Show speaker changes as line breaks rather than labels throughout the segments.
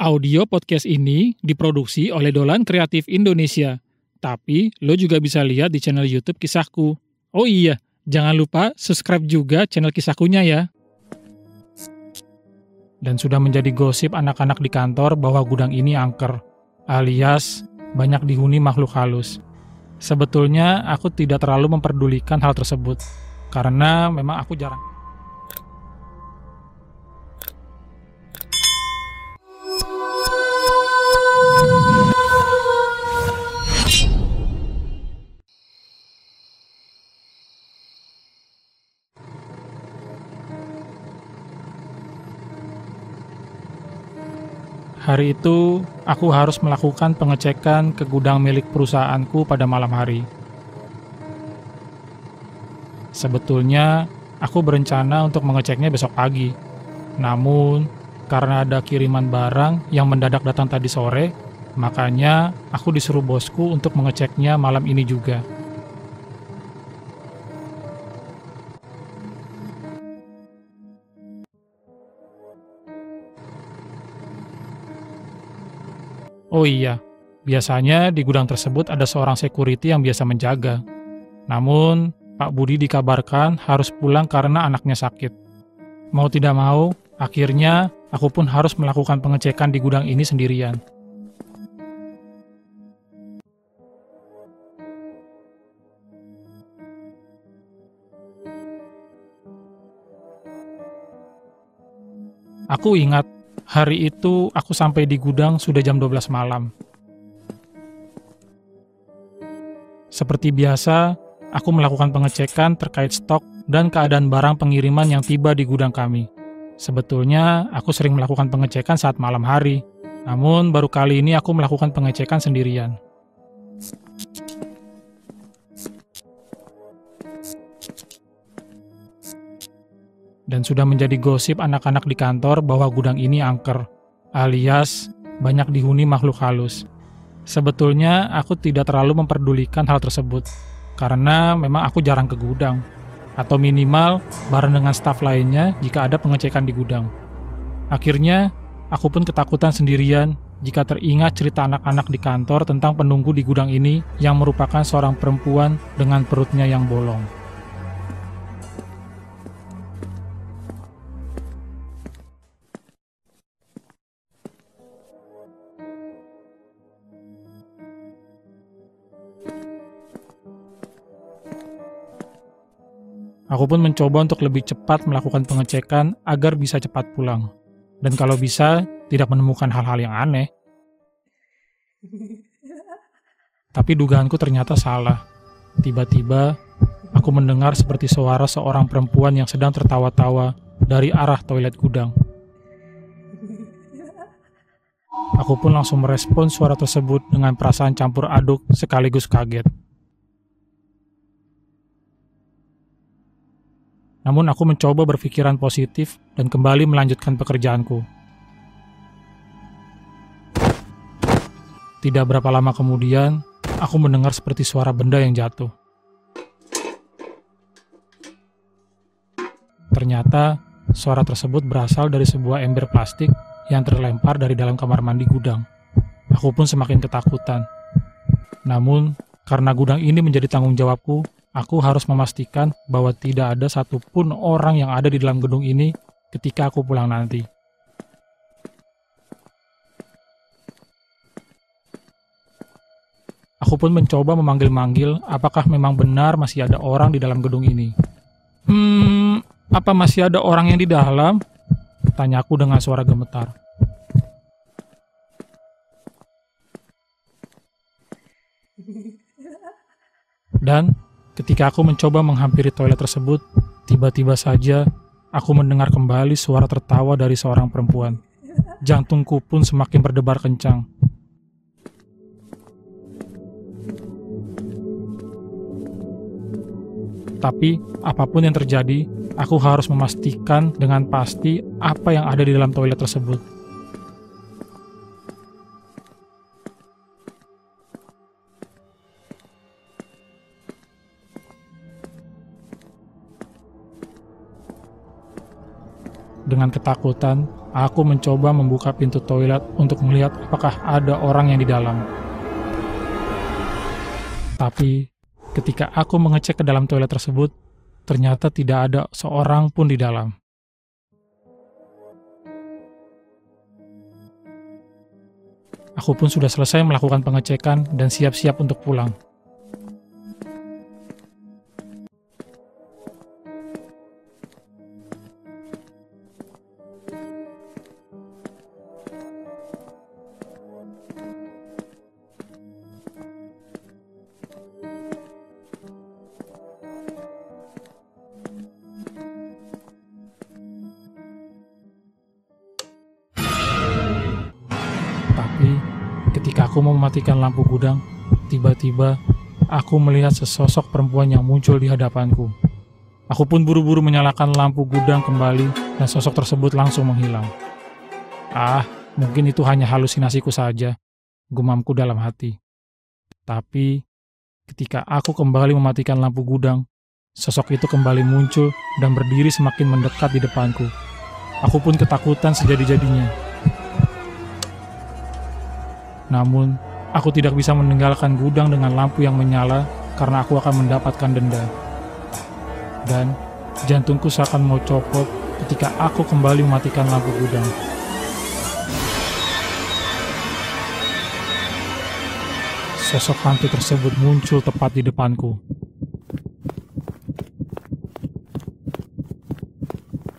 Audio podcast ini diproduksi oleh Dolan Kreatif Indonesia. Tapi lo juga bisa lihat di channel YouTube Kisahku. Oh iya, jangan lupa subscribe juga channel Kisahkunya ya. Dan sudah menjadi gosip anak-anak di kantor bahwa gudang ini angker, alias banyak dihuni makhluk halus. Sebetulnya aku tidak terlalu memperdulikan hal tersebut, karena memang aku jarang Hari itu, aku harus melakukan pengecekan ke gudang milik perusahaanku pada malam hari. Sebetulnya, aku berencana untuk mengeceknya besok pagi. Namun, karena ada kiriman barang yang mendadak datang tadi sore, makanya aku disuruh bosku untuk mengeceknya malam ini juga. Oh iya, biasanya di gudang tersebut ada seorang security yang biasa menjaga. Namun, Pak Budi dikabarkan harus pulang karena anaknya sakit. Mau tidak mau, akhirnya aku pun harus melakukan pengecekan di gudang ini sendirian. Aku ingat Hari itu aku sampai di gudang sudah jam 12 malam. Seperti biasa, aku melakukan pengecekan terkait stok dan keadaan barang pengiriman yang tiba di gudang kami. Sebetulnya, aku sering melakukan pengecekan saat malam hari, namun baru kali ini aku melakukan pengecekan sendirian. Dan sudah menjadi gosip anak-anak di kantor bahwa gudang ini angker, alias banyak dihuni makhluk halus. Sebetulnya aku tidak terlalu memperdulikan hal tersebut, karena memang aku jarang ke gudang, atau minimal bareng dengan staf lainnya jika ada pengecekan di gudang. Akhirnya, aku pun ketakutan sendirian jika teringat cerita anak-anak di kantor tentang penunggu di gudang ini yang merupakan seorang perempuan dengan perutnya yang bolong. Aku pun mencoba untuk lebih cepat melakukan pengecekan agar bisa cepat pulang. Dan kalau bisa, tidak menemukan hal-hal yang aneh. Tapi dugaanku ternyata salah. Tiba-tiba, aku mendengar seperti suara seorang perempuan yang sedang tertawa-tawa dari arah toilet gudang. Aku pun langsung merespon suara tersebut dengan perasaan campur aduk sekaligus kaget. Namun aku mencoba berpikiran positif dan kembali melanjutkan pekerjaanku. Tidak berapa lama kemudian, aku mendengar seperti suara benda yang jatuh. Ternyata, suara tersebut berasal dari sebuah ember plastik yang terlempar dari dalam kamar mandi gudang. Aku pun semakin ketakutan. Namun, karena gudang ini menjadi tanggung jawabku, Aku harus memastikan bahwa tidak ada satupun orang yang ada di dalam gedung ini ketika aku pulang nanti. Aku pun mencoba memanggil-manggil apakah memang benar masih ada orang di dalam gedung ini. Hmm, apa masih ada orang yang di dalam? Tanyaku dengan suara gemetar. Dan Ketika aku mencoba menghampiri toilet tersebut, tiba-tiba saja aku mendengar kembali suara tertawa dari seorang perempuan. Jantungku pun semakin berdebar kencang. Tapi, apa pun yang terjadi, aku harus memastikan dengan pasti apa yang ada di dalam toilet tersebut. Dengan ketakutan, aku mencoba membuka pintu toilet untuk melihat apakah ada orang yang di dalam. Tapi ketika aku mengecek ke dalam toilet tersebut, ternyata tidak ada seorang pun di dalam. Aku pun sudah selesai melakukan pengecekan dan siap-siap untuk pulang. Ketika aku mematikan lampu gudang, tiba-tiba aku melihat sesosok perempuan yang muncul di hadapanku. Aku pun buru-buru menyalakan lampu gudang kembali dan sosok tersebut langsung menghilang. Ah, mungkin itu hanya halusinasiku saja, gumamku dalam hati. Tapi ketika aku kembali mematikan lampu gudang, sosok itu kembali muncul dan berdiri semakin mendekat di depanku. Aku pun ketakutan sejadi-jadinya. Namun, aku tidak bisa meninggalkan gudang dengan lampu yang menyala karena aku akan mendapatkan denda. Dan jantungku seakan mau copot ketika aku kembali mematikan lampu gudang. Sosok hantu tersebut muncul tepat di depanku.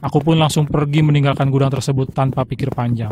Aku pun langsung pergi meninggalkan gudang tersebut tanpa pikir panjang.